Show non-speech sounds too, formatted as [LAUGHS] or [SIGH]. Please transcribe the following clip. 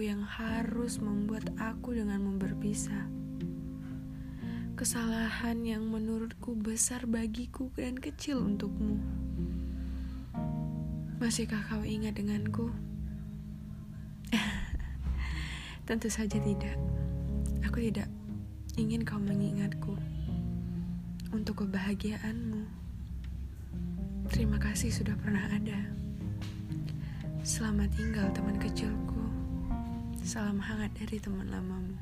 yang harus membuat aku denganmu berpisah. Kesalahan yang menurutku besar bagiku dan kecil untukmu. Masihkah kau ingat denganku? [LAUGHS] Tentu saja tidak. Aku tidak ingin kau mengingatku. Untuk kebahagiaanmu. Terima kasih sudah pernah ada. Selamat tinggal teman kecilku. Salam hangat dari teman lamamu.